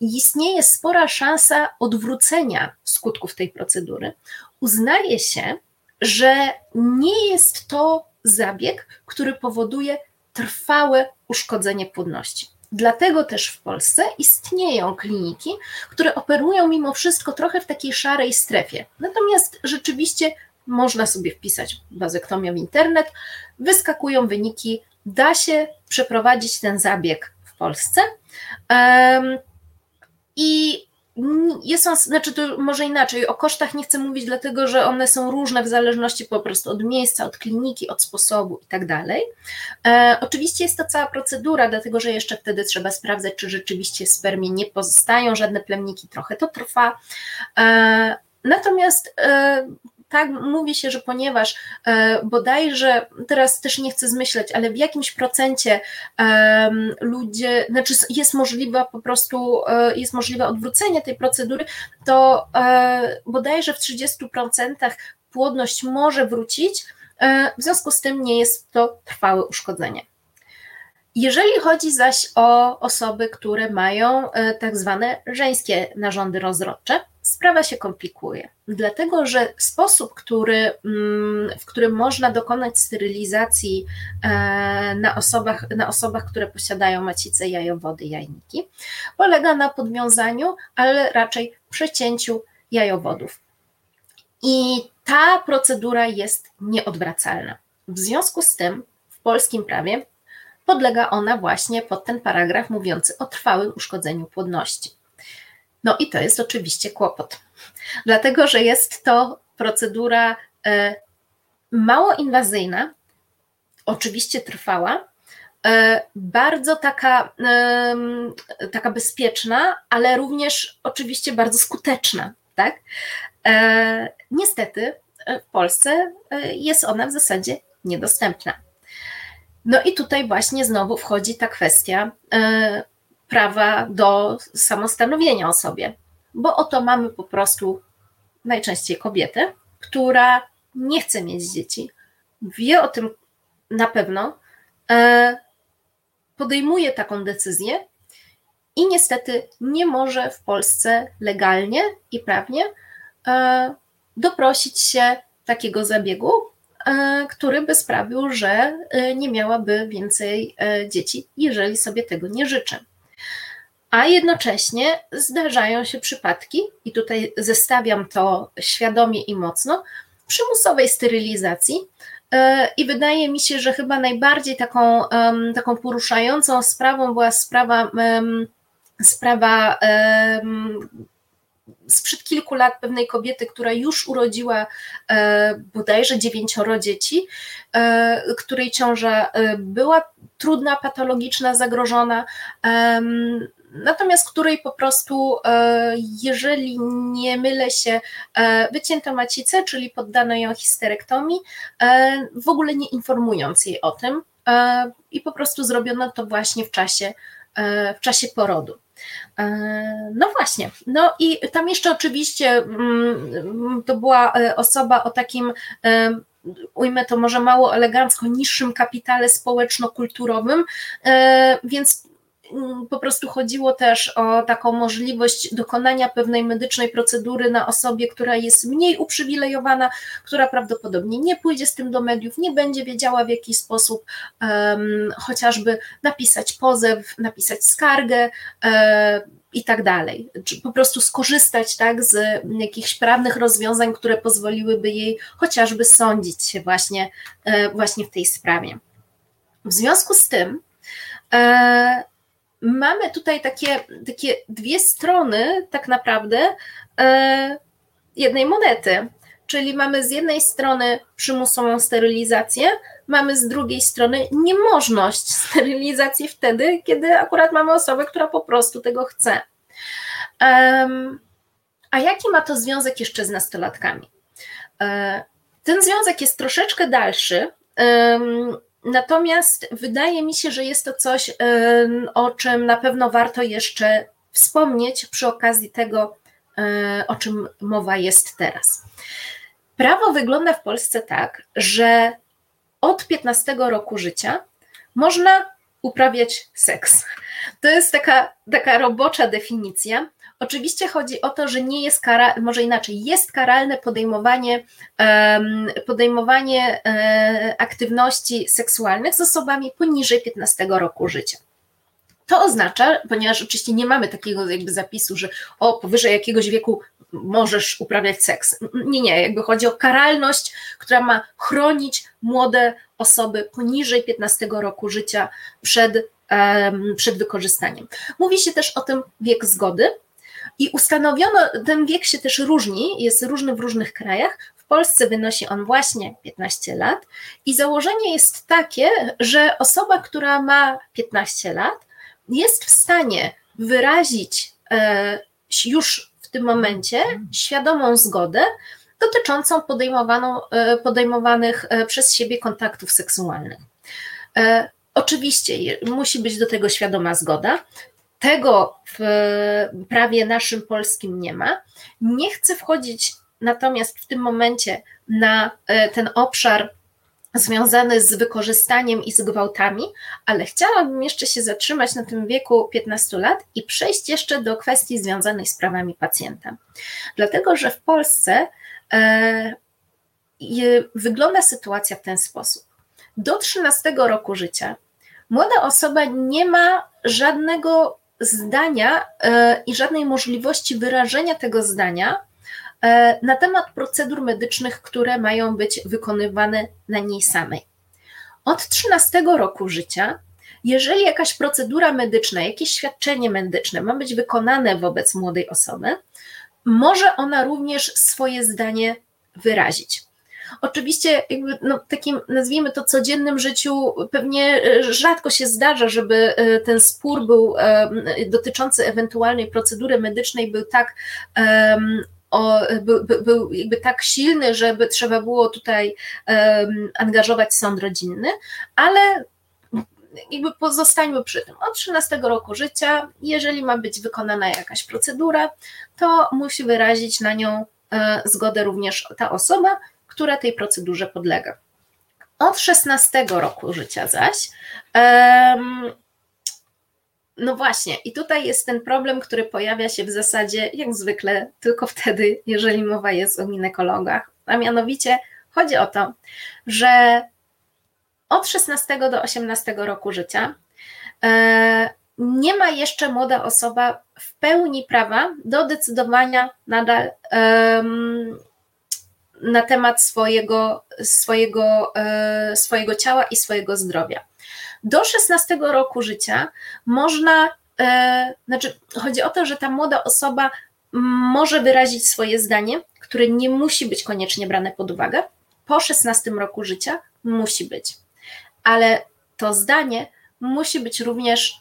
istnieje spora szansa odwrócenia skutków tej procedury. Uznaje się, że nie jest to zabieg, który powoduje trwałe uszkodzenie płodności. Dlatego też w Polsce istnieją kliniki, które operują mimo wszystko trochę w takiej szarej strefie. Natomiast rzeczywiście można sobie wpisać bazektomia w internet, wyskakują wyniki, da się przeprowadzić ten zabieg w Polsce. I jest on, znaczy to może inaczej, o kosztach nie chcę mówić, dlatego że one są różne w zależności po prostu od miejsca, od kliniki, od sposobu i tak dalej. E, oczywiście jest to cała procedura, dlatego że jeszcze wtedy trzeba sprawdzać, czy rzeczywiście spermie nie pozostają, żadne plemniki, trochę to trwa. E, natomiast e, tak mówi się, że ponieważ e, bodajże, teraz też nie chcę zmyśleć, ale w jakimś procencie ludzie, znaczy jest możliwe po prostu, e, jest możliwe odwrócenie tej procedury, to e, bodajże w 30% płodność może wrócić, w związku z tym nie jest to trwałe uszkodzenie. Jeżeli chodzi zaś o osoby, które mają tak zwane żeńskie narządy rozrodcze, sprawa się komplikuje, dlatego że sposób, który, mm, w którym można dokonać sterylizacji e, na osobach, na osobach, które posiadają macicę, jajowody, jajniki, polega na podwiązaniu, ale raczej przecięciu jajowodów. I ta procedura jest nieodwracalna. W związku z tym w polskim prawie podlega ona właśnie pod ten paragraf mówiący o trwałym uszkodzeniu płodności. No i to jest oczywiście kłopot, dlatego że jest to procedura e, mało inwazyjna, oczywiście trwała, e, bardzo taka, taka bezpieczna, ale również oczywiście bardzo skuteczna. Tak? E, niestety w Polsce jest ona w zasadzie niedostępna. No i tutaj właśnie znowu wchodzi ta kwestia prawa do samostanowienia o sobie, bo oto mamy po prostu najczęściej kobietę, która nie chce mieć dzieci, wie o tym na pewno, e, podejmuje taką decyzję i niestety nie może w Polsce legalnie i prawnie e, doprosić się takiego zabiegu, e, który by sprawił, że nie miałaby więcej dzieci, jeżeli sobie tego nie życzy a jednocześnie zdarzają się przypadki, i tutaj zestawiam to świadomie i mocno, przymusowej sterylizacji. E, I wydaje mi się, że chyba najbardziej taką, taką poruszającą sprawą była sprawa, sprawa sprzed kilku lat pewnej kobiety, która już urodziła e, bodajże dziewięcioro dzieci, e, której ciąża była trudna, patologiczna, zagrożona natomiast której po prostu, e, jeżeli nie mylę się, e, wycięto macicę, czyli poddano ją histerektomii, e, w ogóle nie informując jej o tym i po prostu zrobiono to właśnie w czasie, w czasie porodu. No właśnie, no i tam jeszcze oczywiście mm, to była osoba o takim ujmę to może mało elegancko, niższym kapitale społeczno-kulturowym, więc po prostu chodziło też o taką możliwość dokonania pewnej medycznej procedury na osobie, która jest mniej uprzywilejowana, która prawdopodobnie nie pójdzie z tym do mediów, nie będzie wiedziała w jaki sposób um, chociażby napisać pozew, napisać skargę. Um, i tak dalej, czy po prostu skorzystać tak, z jakichś prawnych rozwiązań, które pozwoliłyby jej chociażby sądzić się właśnie, e, właśnie w tej sprawie. W związku z tym e, mamy tutaj takie, takie dwie strony tak naprawdę e, jednej monety. Czyli mamy z jednej strony przymusową sterylizację, mamy z drugiej strony niemożność sterylizacji wtedy, kiedy akurat mamy osobę, która po prostu tego chce. A jaki ma to związek jeszcze z nastolatkami? E, ten związek jest troszeczkę dalszy. Natomiast wydaje mi się, że jest to coś, o czym na pewno warto jeszcze wspomnieć przy okazji tego, e, o czym mowa jest teraz. Prawo wygląda w Polsce tak, że od 15 roku życia można uprawiać seks. To jest taka, taka robocza definicja, Oczywiście chodzi o to, że nie jest kara, może inaczej, jest karalne podejmowanie, podejmowanie e, aktywności seksualnych z osobami poniżej 15 roku życia. To oznacza, ponieważ oczywiście nie mamy takiego jakby zapisu, że o powyżej jakiegoś wieku możesz uprawiać seks. Nie, nie, jakby chodzi o karalność, która ma chronić młode osoby poniżej 15 roku życia przed, przed wykorzystaniem. Mówi się też o tym wiek zgody, I ustanowiono, ten wiek się też różni, jest różny w różnych krajach. W Polsce wynosi on właśnie 15 lat i założenie jest takie, że osoba, która ma 15 lat, jest w stanie wyrazić e, już w tym momencie świadomą zgodę dotyczącą e, podejmowanych e, przez siebie kontaktów seksualnych. Oczywiście musi być do tego świadoma zgoda. Tego w prawie naszym polskim nie ma. Nie chcę wchodzić natomiast w tym momencie na ten obszar związany z wykorzystaniem i z gwałtami, ale chciałabym jeszcze się zatrzymać na tym wieku 15 lat i przejść jeszcze do kwestii związanej z prawami pacjenta. Dlatego, że w Polsce e, wygląda sytuacja w ten sposób. Do 13 roku życia młoda osoba nie ma żadnego zdania e, i żadnej możliwości wyrażenia tego zdania E, na temat procedur medycznych, które mają być wykonywane na niej samej. Od 13 roku życia, jeżeli jakaś procedura medyczna, jakieś świadczenie medyczne ma być wykonane wobec młodej osoby, może ona również swoje zdanie wyrazić. Oczywiście, jakby no, takim, nazwijmy to, codziennym życiu pewnie e, rzadko się zdarza, żeby e, ten spór był dotyczący ewentualnej procedury medycznej był tak o, był, był jakby tak silny, żeby trzeba było tutaj um, angażować sąd rodzinny, ale jakby pozostańmy przy tym. Od 13 roku życia, jeżeli ma być wykonana jakaś procedura, to musi wyrazić na nią e, zgodę również ta osoba, która tej procedurze podlega. Od 16 roku życia zaś um, no właśnie, i tutaj jest ten problem, który pojawia się w zasadzie jak zwykle tylko wtedy, jeżeli mowa jest o ginekologach. A mianowicie chodzi o to, że od 16 do 18 roku życia e, nie ma jeszcze młoda osoba w pełni prawa do decydowania nadal na temat swojego, swojego, e, swojego ciała i swojego zdrowia. Do 16 roku życia można, e, znaczy chodzi o to, że ta młoda osoba może wyrazić swoje zdanie, które nie musi być koniecznie brane pod uwagę. Po 16 roku życia musi być, ale to zdanie musi być również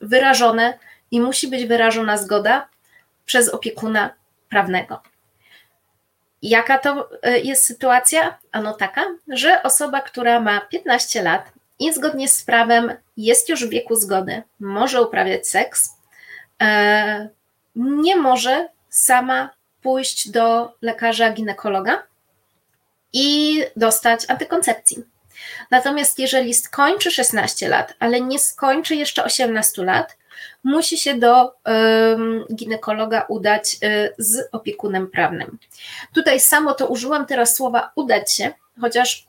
wyrażone i musi być wyrażona zgoda przez opiekuna prawnego. Jaka to e, jest sytuacja? Ano taka, że osoba, która ma 15 lat, i zgodnie z prawem jest już w wieku zgody, może uprawiać seks, e, nie może sama pójść do lekarza ginekologa i dostać antykoncepcji. Natomiast jeżeli skończy 16 lat, ale nie skończy jeszcze 18 lat, musi się do ginekologa udać y, z opiekunem prawnym. Tutaj samo to użyłam teraz słowa udać się, chociaż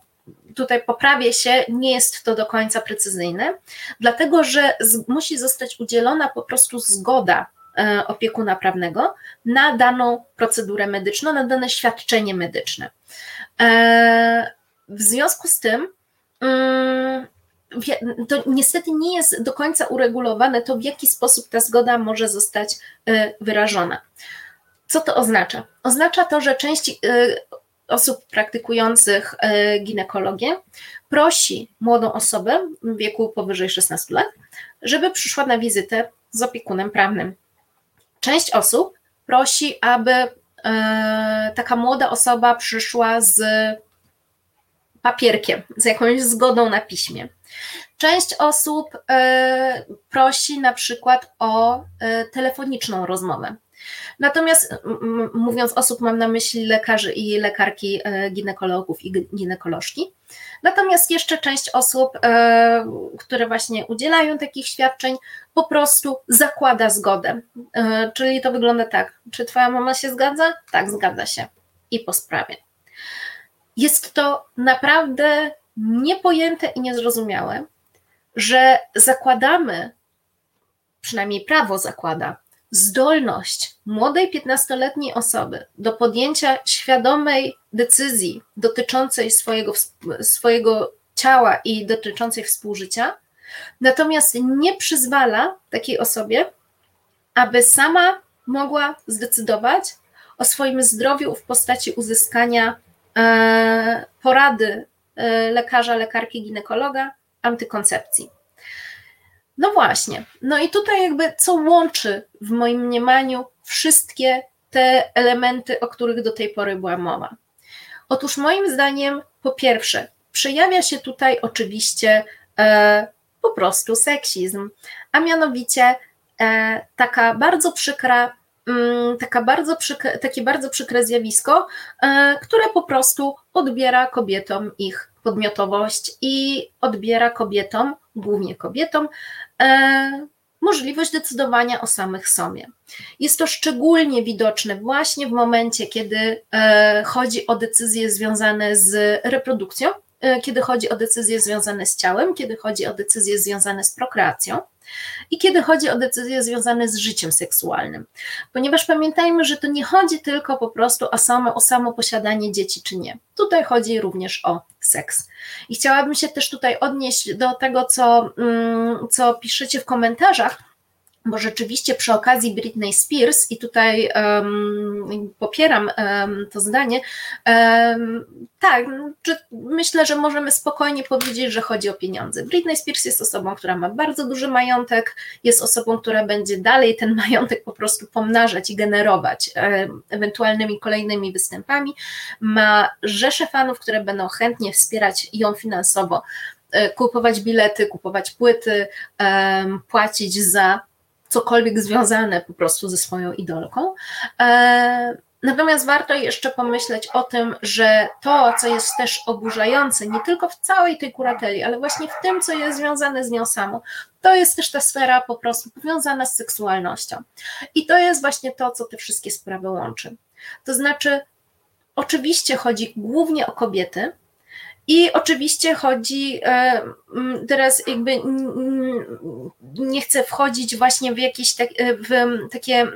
tutaj poprawię się, nie jest to do końca precyzyjne, dlatego że musi zostać udzielona po prostu zgoda e, opiekuna prawnego na daną procedurę medyczną, na dane świadczenie medyczne. E, w związku z tym, mm, to niestety nie jest do końca uregulowane to, w jaki sposób ta zgoda może zostać e, wyrażona. Co to oznacza? Oznacza to, że część osób praktykujących e, ginekologię prosi młodą osobę w wieku powyżej 16 lat, żeby przyszła na wizytę z opiekunem prawnym. Część osób prosi, aby taka młoda osoba przyszła z papierkiem, z jakąś zgodą na piśmie. Część osób e, prosi na przykład o telefoniczną rozmowę. Natomiast mówiąc osób, mam na myśli lekarzy i lekarki, e, ginekologów i ginekolożki. Natomiast jeszcze część osób, e, które właśnie udzielają takich świadczeń, po prostu zakłada zgodę. E, czyli to wygląda tak: czy Twoja mama się zgadza? Tak, zgadza się. I po sprawie. Jest to naprawdę niepojęte i niezrozumiałe, że zakładamy, przynajmniej prawo zakłada, zdolność młodej 15-letniej osoby do podjęcia świadomej decyzji dotyczącej swojego, swojego ciała i dotyczącej współżycia, natomiast nie przyzwala takiej osobie, aby sama mogła zdecydować o swoim zdrowiu w postaci uzyskania e, porady lekarza, lekarki, ginekologa, antykoncepcji. No właśnie. No i tutaj jakby co łączy w moim mniemaniu wszystkie te elementy, o których do tej pory była mowa. Otóż moim zdaniem, po pierwsze, przejawia się tutaj oczywiście e, po prostu seksizm, a mianowicie e, taka bardzo przykra, taka bardzo przykre, takie bardzo przykre zjawisko, e, które po prostu odbiera kobietom ich podmiotowość i odbiera kobietom, głównie kobietom, e, możliwość decydowania o samych sobie. Jest to szczególnie widoczne właśnie w momencie, kiedy e, chodzi o decyzje związane z reprodukcją, kiedy chodzi o decyzje związane z ciałem, kiedy chodzi o decyzje związane z prokreacją i kiedy chodzi o decyzje związane z życiem seksualnym. Ponieważ pamiętajmy, że to nie chodzi tylko po prostu o samo, o samo posiadanie dzieci czy nie. Tutaj chodzi również o seks. I chciałabym się też tutaj odnieść do tego, co, mm, co piszecie w komentarzach, bo rzeczywiście przy okazji Britney Spears, i tutaj um, popieram um, to zdanie, um, tak, myślę, że możemy spokojnie powiedzieć, że chodzi o pieniądze. Britney Spears jest osobą, która ma bardzo duży majątek, jest osobą, która będzie dalej ten [LAUGHS] majątek po prostu pomnażać i generować ewentualnymi kolejnymi występami. Ma rzesze fanów, które będą chętnie wspierać ją finansowo e, kupować bilety, kupować płyty, płacić za cokolwiek związane po prostu ze swoją idolką. E, natomiast warto jeszcze pomyśleć o tym, że to, co jest też oburzające, nie tylko w całej tej kurateli, ale właśnie w tym, co jest związane z nią samą, to jest też ta sfera po prostu powiązana z seksualnością. I to jest właśnie to, co te wszystkie sprawy łączy. To znaczy, oczywiście chodzi głównie o kobiety, i oczywiście chodzi, e, teraz jakby nie chcę wchodzić właśnie w jakieś tak, e, w takie,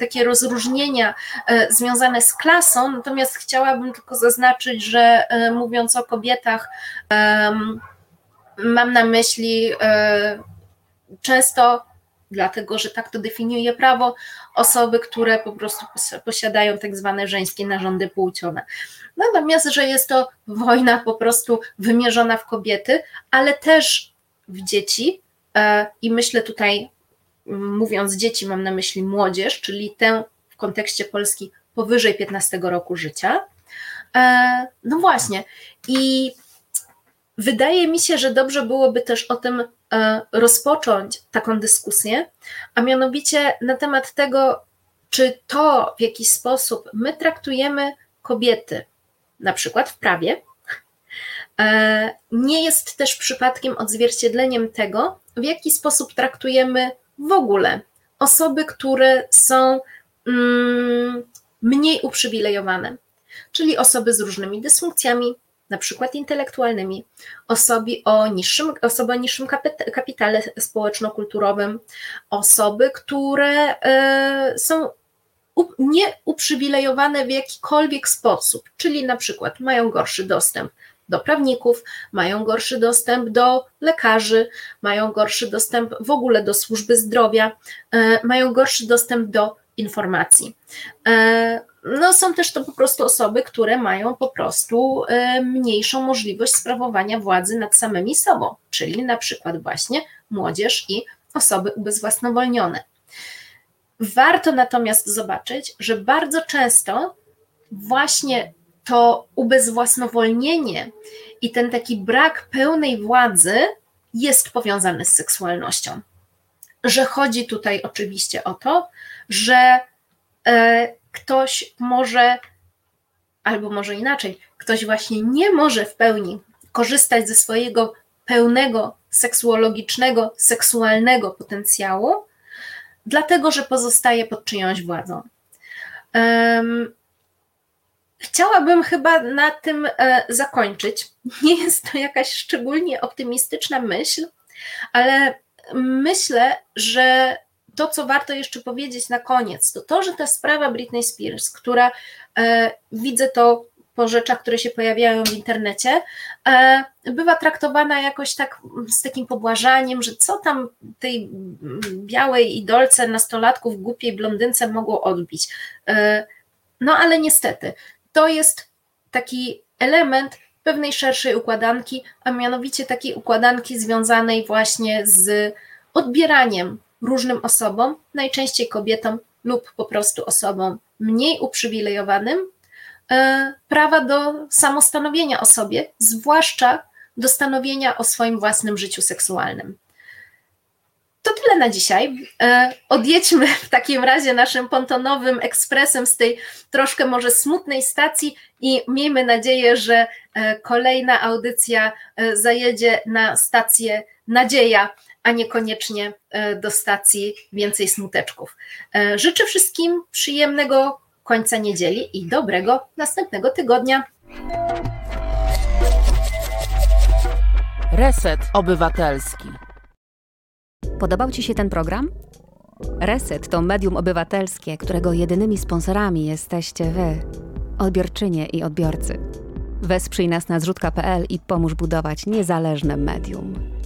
takie rozróżnienia e, związane z klasą, natomiast chciałabym tylko zaznaczyć, że mówiąc o kobietach, mam na myśli często dlatego że tak to definiuje prawo, osoby, które po prostu posiadają tak zwane żeńskie narządy płciowe. Natomiast, że jest to wojna po prostu wymierzona w kobiety, ale też w dzieci e, i myślę tutaj, mówiąc dzieci, mam na myśli młodzież, czyli tę w kontekście Polski powyżej 15 roku życia. E, no właśnie i Wydaje mi się, że dobrze byłoby też o tym rozpocząć taką dyskusję, a mianowicie na temat tego, czy to, w jaki sposób my traktujemy kobiety, na przykład w prawie, e, nie jest też przypadkiem odzwierciedleniem tego, w jaki sposób traktujemy w ogóle osoby, które są mm, mniej uprzywilejowane, czyli osoby z różnymi dysfunkcjami, na przykład intelektualnymi, osoby o niższym, osoby o niższym kapitale społeczno-kulturowym, osoby, które e, są nieuprzywilejowane w jakikolwiek sposób, czyli na przykład mają gorszy dostęp do prawników, mają gorszy dostęp do lekarzy, mają gorszy dostęp w ogóle do służby zdrowia, e, mają gorszy dostęp do informacji. No, są też to po prostu osoby, które mają po prostu e, mniejszą możliwość sprawowania władzy nad samymi sobą, czyli na przykład właśnie młodzież i osoby ubezwłasnowolnione. Warto natomiast zobaczyć, że bardzo często właśnie to ubezwłasnowolnienie i ten taki brak pełnej władzy jest powiązany z seksualnością. Że chodzi tutaj oczywiście o to, że e, ktoś może, albo może inaczej, ktoś właśnie nie może w pełni korzystać ze swojego pełnego seksuologicznego, seksualnego potencjału, dlatego że pozostaje pod czyjąś władzą. Um, chciałabym chyba na tym e, zakończyć. [LAUGHS] Nie jest to jakaś szczególnie optymistyczna myśl, ale myślę, że to, co warto jeszcze powiedzieć na koniec, to to, że ta sprawa Britney Spears, która e, widzę to po rzeczach, które się pojawiają w internecie, e, bywa traktowana jakoś tak z takim pobłażaniem, że co tam tej białej idolce nastolatków, głupiej blondynce mogło odbić. E, no ale niestety, to jest taki element pewnej szerszej układanki, a mianowicie takiej układanki związanej właśnie z odbieraniem różnym osobom, najczęściej kobietom lub po prostu osobom mniej uprzywilejowanym, e, prawa do samostanowienia o sobie, zwłaszcza do stanowienia o swoim własnym życiu seksualnym. To tyle na dzisiaj. E, odjedźmy w takim razie naszym pontonowym ekspresem z tej troszkę może smutnej stacji i miejmy nadzieję, że e, kolejna audycja zajedzie na stację Nadzieja, a niekoniecznie do stacji więcej smuteczków. Życzę wszystkim przyjemnego końca niedzieli i dobrego następnego tygodnia. Reset Obywatelski. Podobał Ci się ten program? Reset to medium obywatelskie, którego jedynymi sponsorami jesteście Wy, odbiorczynie i odbiorcy. Wesprzyj nas na zrzutka.pl i pomóż budować niezależne medium.